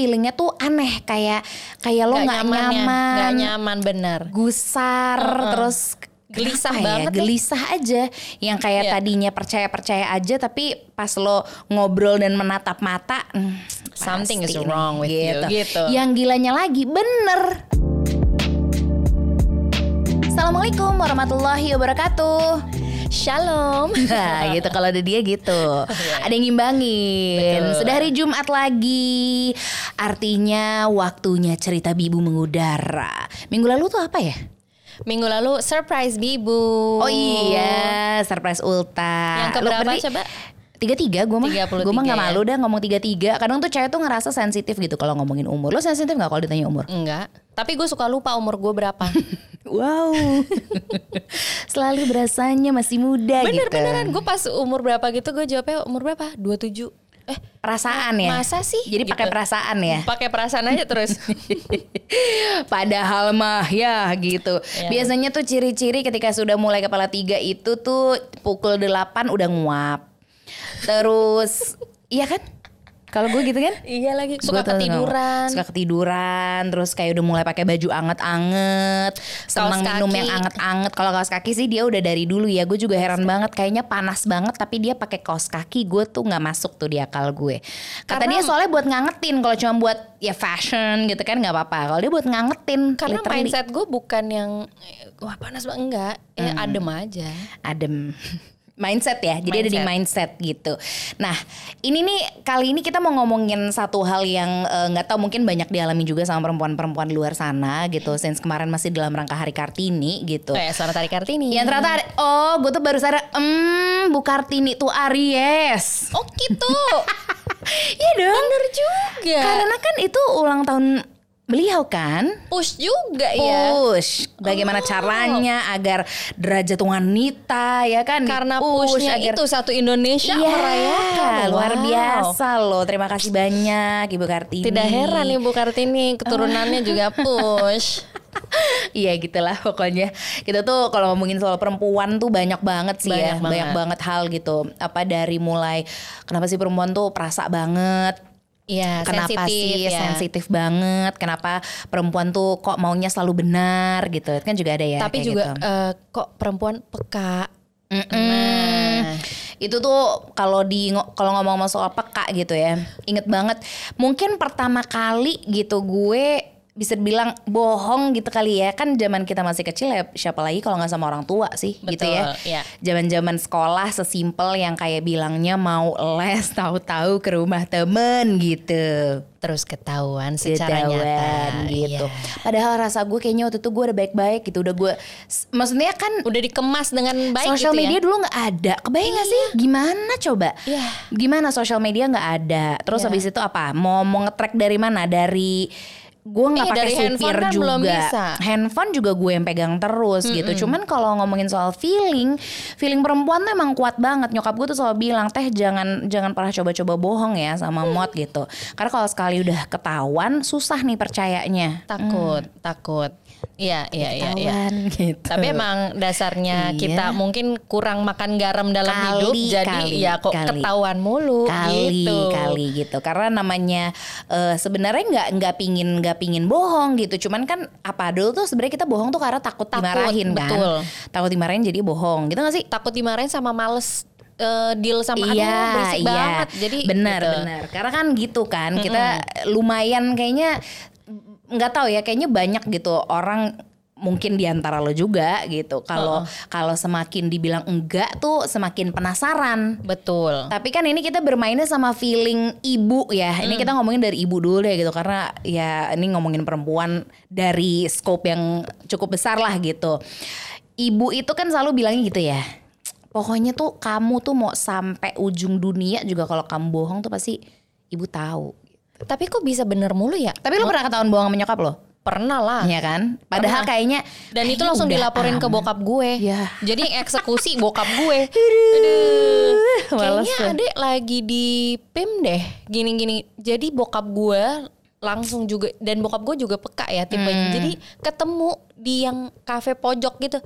feelingnya tuh aneh kayak kayak lo Nggak nyaman ya, nyaman, nggak nyaman bener. gusar, terus Gelisah kenapa banget ya? ya. gelisah aja. Yang kayak Iya. tadinya percaya-percaya aja, tapi pas lo ngobrol dan menatap mata, hmm, Something is wrong with you, gitu. Yang gilanya lagi, bener. Assalamualaikum warahmatullahi wabarakatuh. Shalom. Nah gitu kalau ada dia gitu Ada yang ngimbangin Betul. Sudah hari Jumat lagi Artinya waktunya cerita Bibu mengudara Minggu lalu tuh apa ya? Minggu lalu surprise Bibu. Oh iya Surprise Ulta Yang keberapa coba? Tiga tiga gue mah 33 Gue mah gak ya? malu dah ngomong tiga tiga Kadang tuh cewek tuh ngerasa sensitif gitu kalau ngomongin umur Lo sensitif gak kalau ditanya umur? Enggak. Tapi gue suka lupa umur gue berapa. Wow Selalu berasanya masih muda Bener gitu beneran gue pas umur berapa gitu gue jawabnya umur berapa? 27. Eh Perasaan ya Masa sih? Jadi pakai Gitu. perasaan ya pakai perasaan aja terus. Padahal mah ya gitu. Iya. Biasanya tuh ciri-ciri ketika sudah mulai kepala tiga itu tuh pukul 8 udah nguap. Terus iya kan? Kalau gue gitu kan? iya lagi suka Gua ketiduran. Suka ketiduran, terus kayak udah mulai pakai baju anget-anget, seneng Kaos minum yang anget-anget. Kalau kaos kaki sih dia udah dari dulu ya. Gue juga heran banget, kayaknya panas banget, tapi dia pakai kaos kaki. Gue tuh nggak masuk tuh di akal gue. Kata Karena- dia soalnya buat ngangetin. Kalau cuma buat ya fashion gitu kan nggak apa-apa. Kalau dia buat ngangetin, Karena literally. mindset gue bukan yang wah panas banget enggak, eh Hmm. adem aja. adem mindset ya. Jadi ada di mindset. gitu. Nah ini nih kali ini kita mau ngomongin satu hal yang eh, nggak tahu mungkin banyak dialami juga sama perempuan-perempuan di luar sana gitu. Since kemarin masih dalam rangka hari kartini gitu. Kayak suara tarik kartini. yang ternyata ada- oh gue tuh baru sadar hmm Bu Kartini tuh Aries. Oh gitu. iya dong. Bener juga. karena kan itu ulang tahun beliau kan? Push juga ya. push bagaimana Oh. caranya agar derajat wanita ya kan Karena di-push pushnya agar- itu satu Indonesia Iya, merayakan. luar Wow. biasa loh. Terima kasih banyak Ibu Kartini. Tidak heran Ibu Kartini keturunannya juga push. Iya gitulah pokoknya. Kita tuh kalau ngomongin soal perempuan tuh banyak banget sih ya, Banyak banyak banget. banget hal gitu. Apa dari mulai kenapa sih perempuan tuh perasa banget? Iya, Kenapa sensitif sih ya. sensitif banget? Kenapa perempuan tuh kok maunya selalu benar gitu? Kan juga ada ya. Tapi kayak juga gitu. eh, kok perempuan peka. Mm-mm. Nah. Itu tuh kalau di kalau ngomong soal peka gitu ya. Inget banget mungkin pertama kali gitu gue bisa dibilang bohong gitu kali ya kan zaman kita masih kecil ya siapa lagi kalau nggak sama orang tua sih gitu ya Betul, iya. zaman-zaman sekolah sesimpel yang kayak bilangnya mau les tahu-tahu ke rumah temen gitu Terus ketahuan secara Ketahuan nyata gitu Iya. padahal rasa gue kayaknya waktu itu gue udah baik-baik gitu udah gue maksudnya kan Udah dikemas dengan baik Social gitu media ya. dulu nggak ada, kebayang nggak sih? Gimana coba? Iya. Gimana social media nggak ada? Terus Iya. habis itu apa? Mau mau nge-track dari mana? Dari gue nggak pakai supir kan juga. belum bisa. Handphone juga gue yang pegang terus gitu. Cuman kalau ngomongin soal feeling, feeling perempuan tuh emang kuat banget. Nyokap gue tuh selalu bilang teh jangan jangan pernah coba-coba bohong ya sama mod gitu. Karena kalau sekali udah ketahuan susah nih percayanya. Takut, takut. Iya, iya, iya, iya. Gitu. Tapi emang dasarnya Iya. kita mungkin kurang makan garam dalam Kali, hidup jadi kali, ya kok kali. ketahuan mulu kali gitu. kali gitu karena namanya eh, sebenarnya nggak nggak pingin nggak pingin bohong gitu cuman kan apa dulu tuh sebenarnya kita bohong tuh karena takut, Takut, dimarahin kan betul. takut dimarahin jadi bohong gitu gak sih Takut dimarahin sama males eh, deal sama aduh iya berisik iya banget. Jadi benar gitu. benar karena kan gitu kan kita lumayan kayaknya nggak tahu ya kayaknya banyak gitu orang mungkin di antara lo juga gitu kalau kalau semakin dibilang enggak tuh semakin penasaran Betul. Tapi kan ini kita bermainnya sama feeling ibu ya. Ini kita ngomongin dari ibu dulu deh gitu karena ya ini ngomongin perempuan dari scope yang cukup besar lah gitu. Ibu itu kan selalu bilangnya gitu ya. Pokoknya tuh kamu tuh mau sampai ujung dunia juga kalau kamu bohong tuh pasti ibu tahu. Tapi kok bisa bener mulu ya? Tapi lo pernah ketahuan bohong sama nyokap lo? Pernah lah. Iya kan? Padahal Pernah. kayaknya Dan itu langsung udah dilaporin ke aman. bokap gue. Ya. Jadi eksekusi bokap gue. Aduh. Kayaknya adek lagi di PIM deh. Gini-gini. Jadi bokap gue langsung juga dan bokap gue juga peka ya tipenya. Hmm. Jadi ketemu di yang kafe pojok gitu.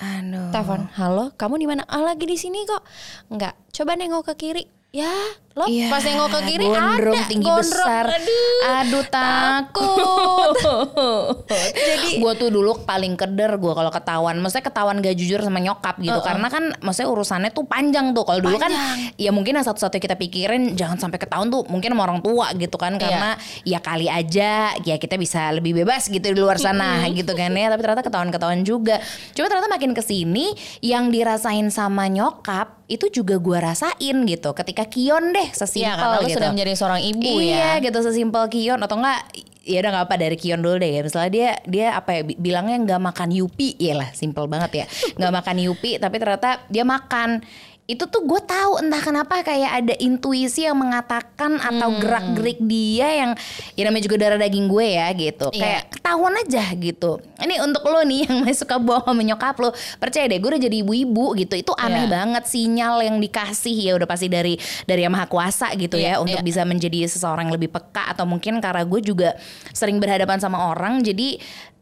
Aduh. Telepon, halo, kamu di mana? Ah lagi di sini kok. Enggak, coba nengok ke kiri. Ya, Lo Iya, pas nengok ke kiri gondrong ada tinggi gondrong. besar. Aduh, Aduh takut. Jadi gue tuh dulu paling keder gue kalau ketahuan, maksudnya ketahuan gak jujur sama nyokap gitu, karena kan maksudnya urusannya tuh panjang tuh. Kalau dulu kan, ya mungkin yang satu-satu kita pikirin jangan sampai ketahuan tuh mungkin sama orang tua gitu kan, karena ya kali aja ya kita bisa lebih bebas gitu di luar sana gitu kan ya. Tapi ternyata ketahuan-ketahuan juga. Cuma ternyata makin ke sini yang dirasain sama nyokap itu juga gue rasain gitu. Ketika Kion deh sesimpel Iya karena gitu. sudah menjadi seorang ibu iya ya. gitu sesimpel Kion. Atau enggak ya udah nggak apa dari Kion dulu deh. Ya misalnya dia dia apa ya bi- bilangnya nggak makan Yupi. Ya lah simpel banget ya. Nggak makan Yupi tapi ternyata dia makan itu tuh gue tahu entah kenapa kayak ada intuisi yang mengatakan atau Hmm. gerak gerik dia yang ya namanya juga darah daging gue ya gitu Iya. kayak ketahuan aja gitu ini untuk lo nih yang masih suka bohong sama nyokap lo percaya deh gue udah jadi ibu-ibu gitu itu aneh Iya. banget sinyal yang dikasih ya udah pasti dari dari yang maha kuasa gitu Iya, ya untuk iya. bisa menjadi seseorang yang lebih peka atau mungkin karena gue juga sering berhadapan sama orang jadi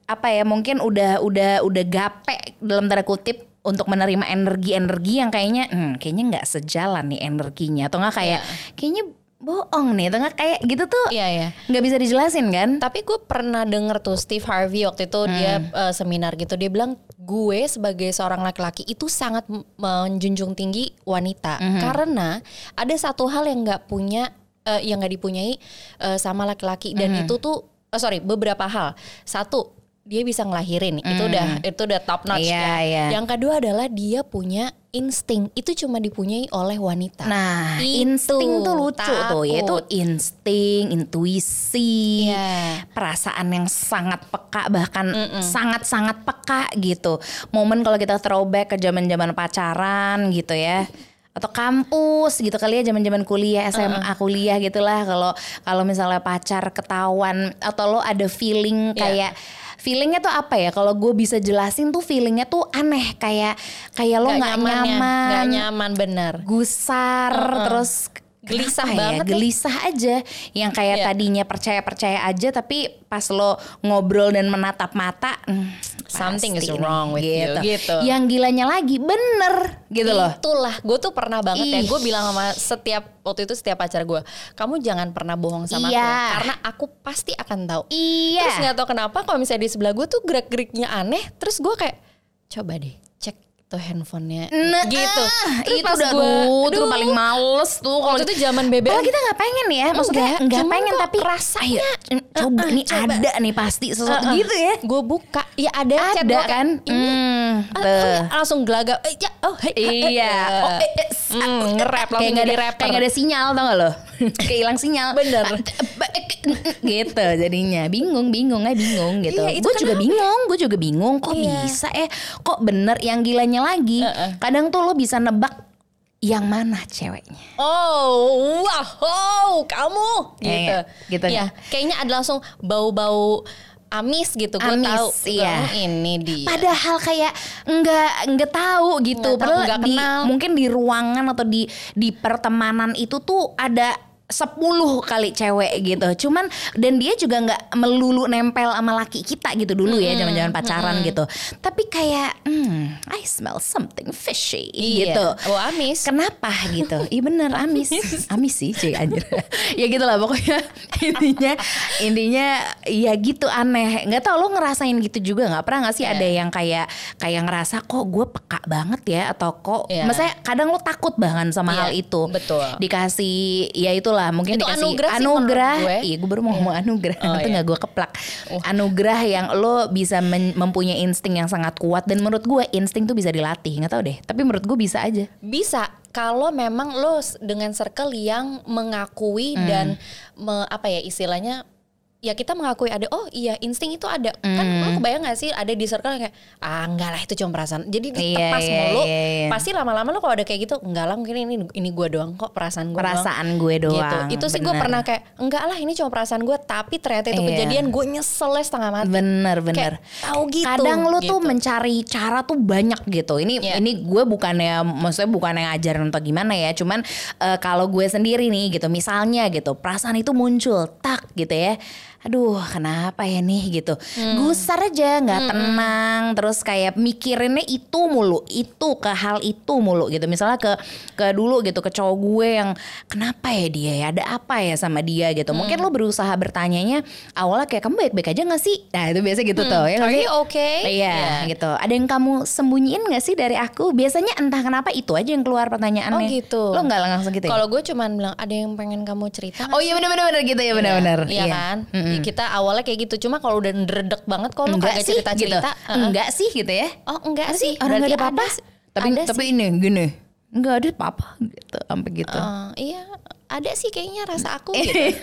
apa ya mungkin udah udah udah gape dalam tanda kutip untuk menerima energi-energi yang kayaknya hmm, kayaknya nggak sejalan nih energinya. Atau nggak kayak kayaknya bohong nih. Atau nggak kayak gitu tuh Iya ya. nggak bisa dijelasin kan? Tapi gue pernah denger tuh Steve Harvey waktu itu dia eh, seminar gitu. Dia bilang gue sebagai seorang laki-laki itu sangat menjunjung tinggi wanita karena ada satu hal yang nggak punya eh, yang nggak dipunyai eh, sama laki-laki. Dan itu tuh eh, sorry beberapa hal. Satu dia bisa ngelahirin itu udah itu udah top notch Iya, ya. iya. Yang kedua adalah dia punya insting itu cuma dipunyai oleh wanita. Nah, Itu, insting tuh lucu tuh, yaitu takut. insting, intuisi, Iya. perasaan yang sangat peka bahkan sangat-sangat peka gitu. Momen kalau kita throwback ke zaman-zaman pacaran gitu ya. Atau kampus gitu kali ya zaman-zaman kuliah SMA kuliah gitulah kalau kalau misalnya pacar ketahuan atau lo ada feeling Iya. kayak feelingnya tuh apa ya? Kalau gue bisa jelasin tuh feelingnya tuh aneh. Kayak kayak lo nggak nyaman ya, nggak nyaman bener. gusar terus Gelisah kenapa banget ya? ya. gelisah aja yang kayak Iya. tadinya percaya percaya aja tapi pas lo ngobrol dan menatap mata hmm, Something is wrong with you, gitu. yang gilanya lagi bener gitu loh Itulah, gue tuh pernah banget ya. Ih. Gue bilang sama setiap waktu itu setiap pacar gue, kamu jangan pernah bohong sama aku Iya. ya, karena aku pasti akan tahu. iya Terus nggak tahu kenapa kalau misalnya di sebelah gue tuh gerak geriknya aneh, terus gue kayak coba deh cek tuh handphonenya Nah, gitu. ah, Terus itu udah gua- tuh, tuh aduh, paling males tuh kalau itu zaman BBM. Kalau kita nggak pengen ya, maksudnya nggak pengen tapi rasanya, ayo, c- coba uh-uh, nih coba. ada nih pasti sesuatu Uh-uh. gitu ya. Gue buka, ya ada, chat Ada gua kayak, kan? Hmm, ah, tuh. ah, langsung gelagap. Eh, ya, oh, hey, Iya. Oh, eh, eh, Hmm, nge-rap langsung kayak nggak jadi ada rapper. kayak nggak ada sinyal tau gak lo? kayak hilang sinyal. Bener. gitu jadinya bingung bingung eh bingung gitu. Iya, gue juga bingung, gue juga bingung kok Iya. bisa eh kok bener yang gilanya lagi. Kadang tuh lo bisa nebak yang mana ceweknya. Oh, wah, oh, kamu Iya, gitu. iya, gitu. Ya, kayaknya ada langsung bau-bau amis gitu. Gue tahu. iya. "Oh, ini dia. Padahal kayak nggak nggak tahu gitu. Nggak tahu, Padahal nggak di kenal. mungkin di ruangan atau di di pertemanan itu tuh ada 10 kali cewek gitu. Cuman dan dia juga nggak melulu nempel sama laki kita gitu dulu ya zaman-zaman pacaran gitu. Tapi kayak hmm, I smell something fishy Iya. gitu. Oh, amis. Kenapa gitu? Iya bener amis. Amis sih cuy anjir. ya gitu lah pokoknya intinya intinya ya gitu aneh. Nggak tau lo ngerasain gitu juga nggak pernah nggak sih Iya. ada yang kayak kayak ngerasa kok gue peka banget ya atau kok Iya. maksudnya kadang lo takut bahkan sama Iya, hal itu. betul. Dikasih ya itulah mungkin Itu dikasih anugerah anugerah. gue. Iya gue baru mau ngomong anugerah. Oh, Nanti iya. nggak gue keplak. Anugerah yang lo bisa mempunyai insting yang sangat kuat dan menurut gue insting tuh bisa dilatih nggak tahu deh. Tapi menurut gue bisa aja. Bisa kalau memang lo dengan circle yang mengakui Hmm. dan me- apa ya istilahnya ya kita mengakui ada oh iya insting itu ada kan Hmm. lo kebayang gak sih ada di circle yang kayak ah enggak lah itu cuma perasaan jadi ditepas iya, mulu iya, iya. pasti lama-lama lo kalau ada kayak gitu enggak lah mungkin ini ini gue doang kok perasaan gue Perasaan gue doang. gitu itu sih gue pernah kayak enggak lah ini cuma perasaan gue tapi ternyata itu Iya. kejadian gue nyeselnya setengah mati Bener bener. Kayak tahu gitu Kadang lu tuh gitu. mencari cara tuh banyak gitu. Ini Iya. ini gue bukannya maksudnya bukan yang ngajarin atau gimana ya. Cuman eh, kalau gue sendiri nih gitu, misalnya gitu, perasaan itu muncul tak gitu ya. Aduh kenapa ya nih gitu gusar aja nggak tenang terus kayak mikirinnya itu mulu itu ke hal itu mulu gitu misalnya ke ke dulu gitu ke cowok gue yang kenapa ya dia ya ada apa ya sama dia gitu mungkin lo berusaha bertanyanya awalnya kayak kamu baik-baik aja nggak sih nah itu biasa gitu tuh ya nggak Are you okay? Iya Yeah. gitu. Ada yang kamu sembunyiin gak sih dari aku? Biasanya entah kenapa itu aja yang keluar pertanyaannya. Oh, gitu. Lo nggak langsung gitu ya? Kalau gue cuman bilang ada yang pengen kamu cerita nggak Oh iya benar-benar benar gitu ya benar-benar. Iya kan? Kita awalnya kayak gitu. Cuma kalau udah ndredek banget kalau lu Enggak kagak sih gitu. cerita-cerita. heeh. Enggak sih gitu ya. Oh, enggak sih. Orang Berarti ada apa-apa. Tapi Ada tapi sih. ini gini. Enggak ada apa-apa gitu sampai gitu. Eh, iya, ada sih kayaknya rasa aku gitu.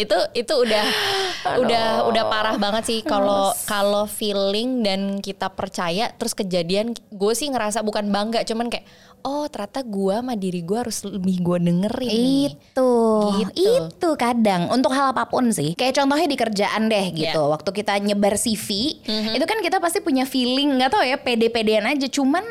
Itu itu udah udah udah parah banget sih kalau kalau feeling dan kita percaya terus kejadian gue sih ngerasa bukan bangga cuman kayak oh ternyata gue sama diri gue harus lebih gue dengerin. Itu, Gitu. itu kadang untuk hal apa pun sih. Kayak contohnya di kerjaan deh gitu. Yeah. Waktu kita nyebar CV, itu kan kita pasti punya feeling nggak tahu ya pede-pedean aja. Cuman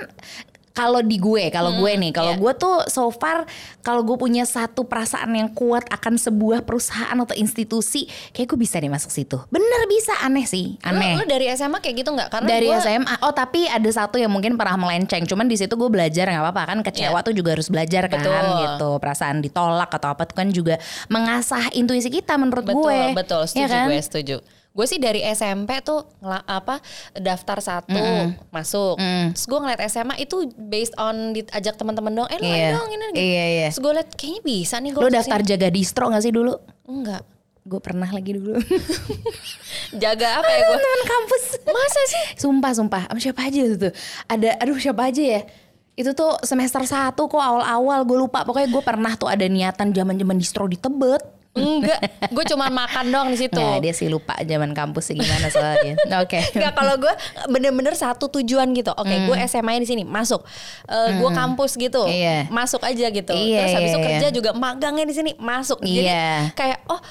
kalau di gue, kalau gue nih, kalau yeah. gue tuh so far kalau gue punya satu perasaan yang kuat akan sebuah perusahaan atau institusi, kayak gue bisa nih masuk situ. Bener bisa, aneh sih, Lu, aneh. lu dari SMA kayak gitu nggak? Karena dari gua- SMA oh tapi ada satu yang mungkin pernah melenceng cuman di situ gue belajar nggak apa-apa kan kecewa Iya. tuh juga harus belajar kan Betul. gitu perasaan ditolak atau apa tuh kan juga mengasah intuisi kita menurut betul gue betul Iya setuju kan? gue setuju gue sih dari SMP tuh ngela- apa daftar satu masuk. Terus gue ngeliat SMA itu based on diajak teman-teman dong eh lu ayo dong ini gitu. Iya, iya. terus gue liat kayaknya bisa nih gue lo daftar jaga distro gak sih dulu? Enggak. Gue pernah lagi dulu. Jaga apa ya gue teman kampus. Masa sih? Sumpah sumpah. Sama siapa aja itu tuh. Ada aduh siapa aja ya. Itu tuh semester satu kok awal-awal. Gue lupa. Pokoknya gue pernah tuh ada niatan zaman-zaman distro di Tebet enggak gue cuma makan dong di situ Nah, dia sih lupa zaman kampus gimana soalnya. Oke. Enggak kalau gue bener-bener satu tujuan gitu. Oke, gue SMA di sini masuk. Eh, Gue kampus gitu, Iya. masuk aja gitu. Iya, Terus habis itu iya, kerja iya. juga magangnya di sini masuk. Jadi Iya. kayak oh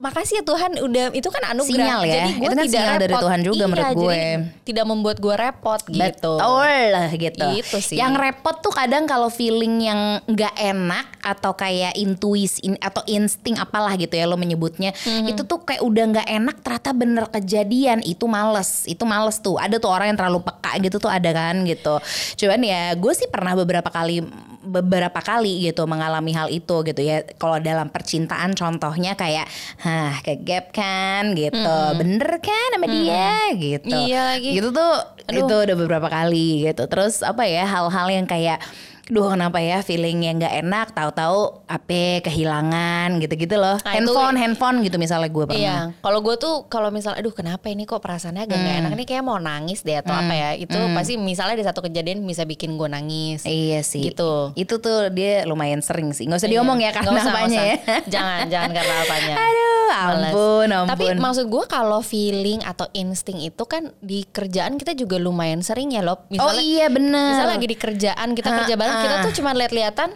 makasih ya Tuhan udah itu kan anugerah. Sinyal ya. Jadi gue Itu kan tidak sinyal dari repot. Tuhan juga Iya, menurut gue. tidak membuat gue repot gitu. Betul gitu. Gitu sih. Yang repot tuh kadang kalau feeling yang nggak enak atau kayak intuisi in- atau insting apalah gitu ya lo menyebutnya. Mhm. Itu tuh kayak udah nggak enak ternyata bener kejadian. Itu males. Itu males tuh. Ada tuh orang yang terlalu peka gitu tuh ada kan gitu. Cuman ya gue sih pernah beberapa kali beberapa kali gitu mengalami hal itu gitu ya. Kalau dalam percintaan contohnya kayak hah kayak gap kan gitu. Bener kan sama dia gitu. Iya lagi. Gitu tuh Aduh. itu udah beberapa kali gitu. Terus apa ya hal-hal yang kayak duh kenapa ya feeling yang nggak enak tahu-tahu apa kehilangan gitu-gitu loh. Nah, itu- handphone handphone gitu misalnya gue pernah. Iya, kalau gue tuh kalau misalnya, aduh kenapa ini kok perasaannya agak nggak Hmm. enak nih kayak mau nangis deh atau apa ya? Itu pasti misalnya di satu kejadian bisa bikin gue nangis. Iya sih. Gitu. Itu tuh dia lumayan sering sih. Nggak usah Iya. diomong ya karena usah, nggak apanya ya. Jangan, jangan karena apanya. Aduh. Ampun, ampun. Tapi maksud gue kalau feeling atau insting itu kan di kerjaan kita juga lumayan sering ya loh. oh iya bener. misalnya lagi di kerjaan kita kerja bareng kita tuh cuma lihat-lihatan,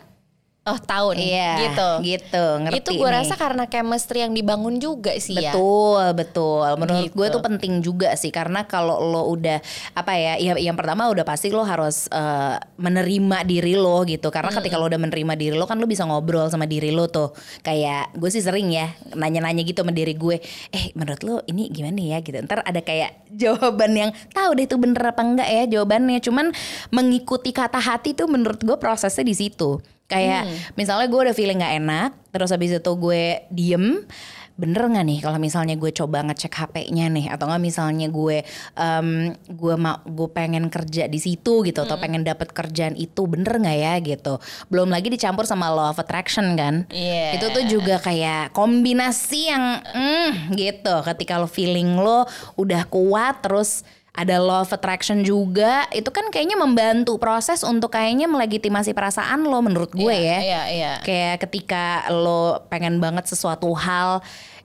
oh tahu nih, Iya, gitu. gitu, ngerti Itu gue rasa karena chemistry yang dibangun juga sih ya. Betul, betul. Menurut Gitu. gue tuh penting juga sih karena kalau lo udah apa ya, ya yang pertama udah pasti lo harus eh, menerima diri lo gitu. Karena ketika lo udah menerima diri lo kan lo bisa ngobrol sama diri lo tuh. Kayak gue sih sering ya nanya-nanya gitu sama diri gue, eh menurut lo ini gimana ya gitu. Ntar ada kayak jawaban yang tahu deh itu bener apa enggak ya jawabannya. Cuman mengikuti kata hati tuh menurut gue prosesnya di situ. Kayak misalnya gue udah feeling nggak enak, terus habis itu gue diem, bener nggak nih kalau misalnya gue coba ngecek HP-nya nih, atau nggak misalnya gue em, gue mau gue pengen kerja di situ gitu, atau pengen dapat kerjaan itu bener nggak ya gitu. Belum lagi dicampur sama law of attraction kan, Iya. itu tuh juga kayak kombinasi yang mm, gitu. Ketika lo feeling lo udah kuat, terus ada law of attraction juga. Itu kan kayaknya membantu proses untuk kayaknya melegitimasi perasaan lo menurut gue Iya, ya. iya, iya. kayak ketika lo pengen banget sesuatu hal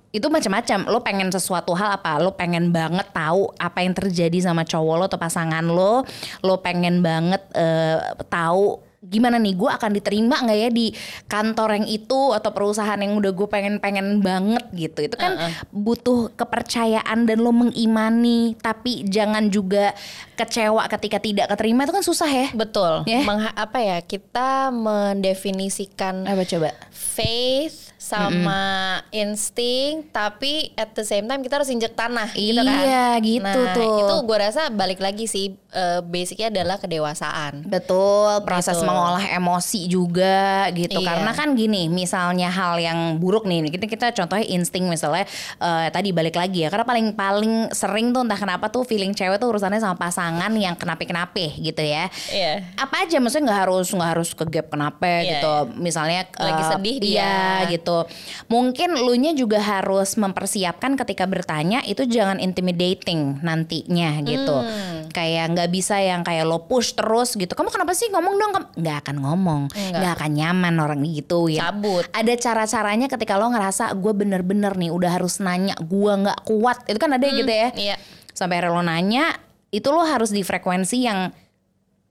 itu macam-macam. Lo pengen sesuatu hal apa? Lo pengen banget tahu apa yang terjadi sama cowok lo atau pasangan lo. Lo pengen banget eh, tahu gimana nih gue akan diterima nggak ya di kantor yang itu atau perusahaan yang udah gue pengen pengen banget gitu itu kan butuh kepercayaan dan lo mengimani tapi jangan juga kecewa ketika tidak keterima itu kan susah ya Betul. Ya. Mengha- apa ya? Kita mendefinisikan apa coba faith sama insting tapi at the same time kita harus injek tanah gitu kan. Iya, gitu nah, tuh. itu gue rasa balik lagi sih eh, basicnya adalah kedewasaan. Betul, proses Gitu. mengolah emosi juga gitu. Iya. Karena kan gini, misalnya hal yang buruk nih, kita kita contohnya insting misalnya eh, tadi balik lagi ya. Karena paling paling sering tuh entah kenapa tuh feeling cewek tuh urusannya sama pasangan yang kenape-kenape gitu ya. Iya. Apa aja maksudnya nggak harus nggak harus ke gap kenape Iya, gitu. Misalnya Lagi eh, sedih iya, dia. Gitu. Mungkin lu nya juga harus mempersiapkan ketika bertanya itu jangan intimidating nantinya gitu. Hmm. Kayak nggak bisa yang kayak lo push terus gitu. Kamu kenapa sih ngomong dong? Nggak akan ngomong, Nggak. akan nyaman orang gitu ya. Cabut. Ada cara-caranya ketika lo ngerasa gue bener-bener nih udah harus nanya, gue nggak kuat. Itu kan ada gitu ya. Iya. Sampai lo nanya, itu lo harus di frekuensi yang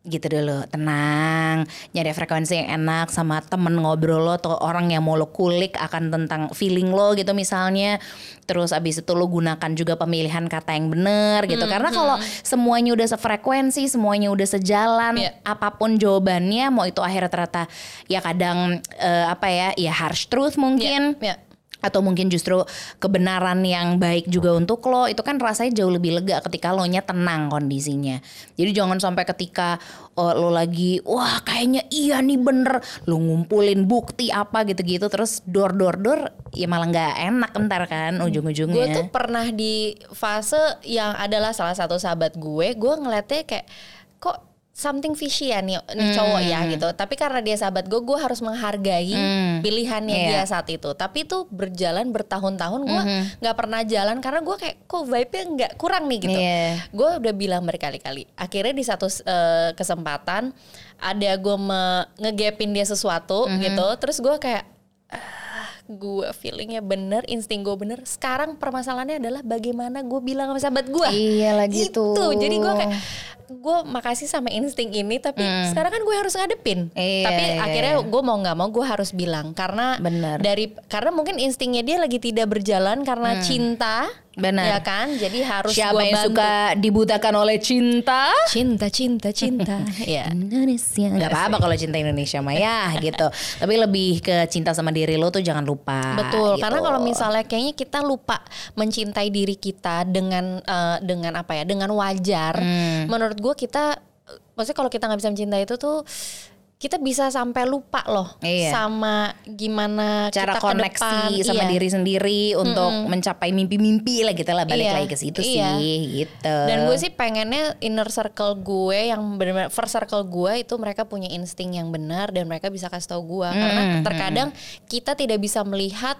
gitu dulu tenang nyari frekuensi yang enak sama temen ngobrol lo atau orang yang mau lo kulik akan tentang feeling lo gitu misalnya terus abis itu lo gunakan juga pemilihan kata yang bener gitu karena kalau semuanya udah sefrekuensi semuanya udah sejalan Iya. apa pun jawabannya mau itu akhirnya ternyata ya kadang eh, apa ya ya harsh truth mungkin Iya. Atau mungkin justru kebenaran yang baik juga untuk lo itu kan rasanya jauh lebih lega ketika lo nya tenang kondisinya. Jadi jangan sampai ketika oh, lo lagi wah kayaknya iya nih bener lo ngumpulin bukti apa gitu-gitu terus dor dor dor ya malah nggak enak ntar kan Gue ujung-ujungnya. Tuh pernah di fase yang adalah salah satu sahabat gue, gue ngeliatnya kayak kok something fishy ya nih, nih cowok ya Hmm. gitu. Tapi karena dia sahabat gue, gue harus menghargai pilihannya Iya. dia saat itu. Tapi itu berjalan bertahun-tahun gue Hmm. nggak pernah jalan karena gue kayak kok vibe-nya nggak kurang nih gitu. Iya. Gue udah bilang berkali-kali. Akhirnya di satu eh, kesempatan ada gue me- ngegapin dia sesuatu Hmm. gitu. Terus gue kayak gue feelingnya bener, insting gue bener. Sekarang permasalahannya adalah bagaimana gue bilang sama sahabat gue. Iya lah gitu. Jadi gue kayak gue makasih sama insting ini, tapi sekarang kan gue harus ngadepin. Iya, tapi iya, akhirnya gue mau nggak mau gue harus bilang karena Bener. dari karena mungkin instingnya dia lagi tidak berjalan karena cinta, Hmm. Benar. ya kan? Jadi harus siapa yang bantu. suka dibutakan oleh cinta Cinta, cinta, cinta. ya. Indonesia nggak apa-apa kalau cinta Indonesia mah ya gitu tapi lebih ke cinta sama diri lo tuh jangan lupa Betul, gitu. karena kalau misalnya kayaknya kita lupa mencintai diri kita dengan eh, dengan apa ya, dengan wajar. Hmm. Menurut gue kita, maksudnya kalau kita nggak bisa mencintai itu tuh kita bisa sampai lupa loh Iya. sama gimana cara kita koneksi depan. sama Iya. diri sendiri untuk mencapai mimpi-mimpi lah gitu lah balik Iya, lagi ke situ iya. sih gitu Dan gue sih pengennya inner circle gue yang benar first circle gue itu mereka punya insting yang benar dan mereka bisa kasih tahu gue karena terkadang kita tidak bisa melihat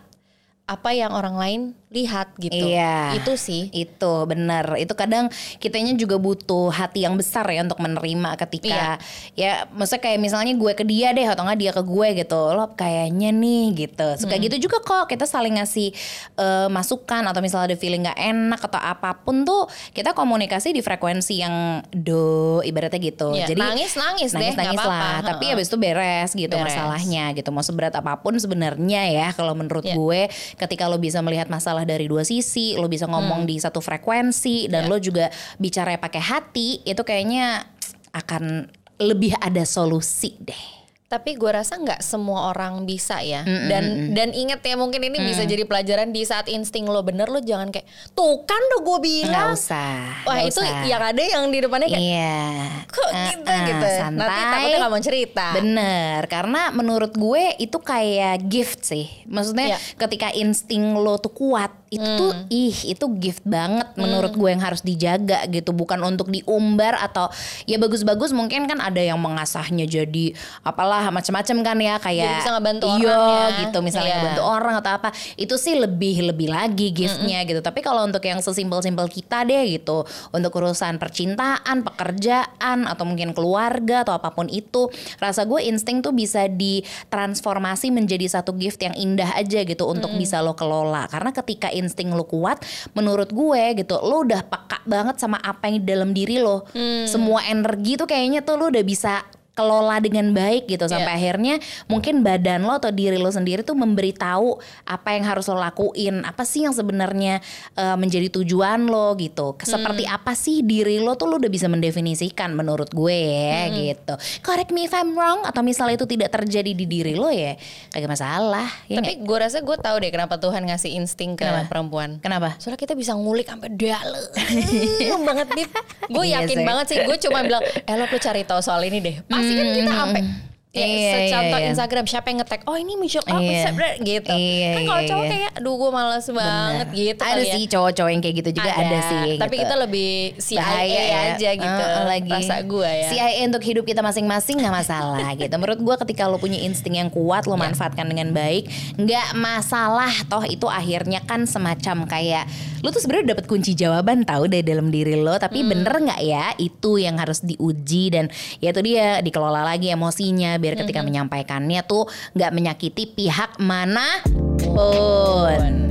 apa yang orang lain lihat gitu. Iya. Itu sih. Itu bener. Itu kadang kitanya juga butuh hati yang besar ya untuk menerima ketika ya maksudnya kayak misalnya gue ke dia deh atau enggak dia ke gue gitu. Lo kayaknya nih gitu. Suka Hmm. gitu juga kok kita saling ngasih eh, masukan atau misalnya ada feeling nggak enak atau apa pun tuh kita komunikasi di frekuensi yang do ibaratnya gitu. Iya, Jadi nangis nangis deh, nangis apa-apa. lah. Tapi Heeh. habis itu beres gitu Beres. masalahnya gitu. Mau seberat apa pun sebenarnya ya kalau menurut Iya. gue ketika lo bisa melihat masalah dari dua sisi, lo bisa ngomong Hmm. di satu frekuensi dan Iya. lo juga bicara pakai hati, itu kayaknya akan lebih ada solusi deh. Tapi gue rasa nggak semua orang bisa ya. dan dan inget ya mungkin ini bisa jadi pelajaran di saat insting lo bener lo jangan kayak tuh kan udah gue Nggak bilang. usah. Wah nggak itu usah. yang ada yang di depannya kayak Iya. kok Eh, gitu eh, gitu. Santai. Nanti takutnya gak mau cerita. Bener, karena menurut gue itu kayak gift sih. Maksudnya Iya. ketika insting lo tuh kuat, itu tuh Hmm. ih itu gift banget menurut gue yang harus dijaga gitu, bukan untuk diumbar atau ya bagus-bagus mungkin kan ada yang mengasahnya jadi apalah macam-macam kan ya kayak Jadi bisa ngebantu iya orang ya. gitu misalnya Iya. ngebantu orang atau apa. Itu sih lebih lebih lagi giftnya gitu. Tapi kalau untuk yang sesimpel-simpel kita deh gitu untuk urusan percintaan pekerjaan atau mungkin keluarga atau apa pun itu rasa gue insting tuh bisa ditransformasi menjadi satu gift yang indah aja gitu untuk bisa lo kelola. Karena ketika insting lo kuat menurut gue gitu lo udah peka banget sama apa yang di dalam diri lo. Semua energi tuh kayaknya tuh lo udah bisa kelola dengan baik gitu sampai Iya. akhirnya mungkin badan lo atau diri lo sendiri tuh memberitahu apa yang harus lo lakuin apa sih yang sebenarnya eh, menjadi tujuan lo gitu seperti Hmm. apa sih diri lo tuh lo udah bisa mendefinisikan menurut gue ya Hmm. gitu correct me if I'm wrong atau misalnya itu tidak terjadi di diri lo ya kagak masalah ya Tapi gue rasa gue tahu deh kenapa Tuhan ngasih insting ke Kenapa? perempuan. Kenapa? Soalnya kita bisa ngulik sampai dalam banget nih. Gue Iya yakin banget sih. Gue cuma bilang, eh lo perlu cari tahu soal ini deh. Pasti 是一个女大伯。Ya, Iya, secontoh iya, iya. Instagram siapa yang nge-tag oh ini Michelle apa Iya. Instagram?" gitu Iya, kan kalau iya, cowok iya. kayak aduh gue males banget gitu ada ya. sih cowok-cowok yang kayak gitu juga ada, sih tapi gitu. kita lebih CIA Bahaya ya. aja gitu Heeh, lagi. rasa gue ya CIA untuk hidup kita masing-masing nggak masalah gitu. Menurut gue ketika lo punya insting yang kuat, Ya. lo manfaatkan dengan baik, nggak masalah. Toh itu akhirnya kan semacam kayak lo tuh sebenarnya dapat kunci jawaban tahu dari dalam diri lo. Tapi Hmm. bener nggak ya itu yang harus diuji dan ya itu dia dikelola lagi emosinya biar ketika menyampaikannya tuh nggak menyakiti pihak mana pun.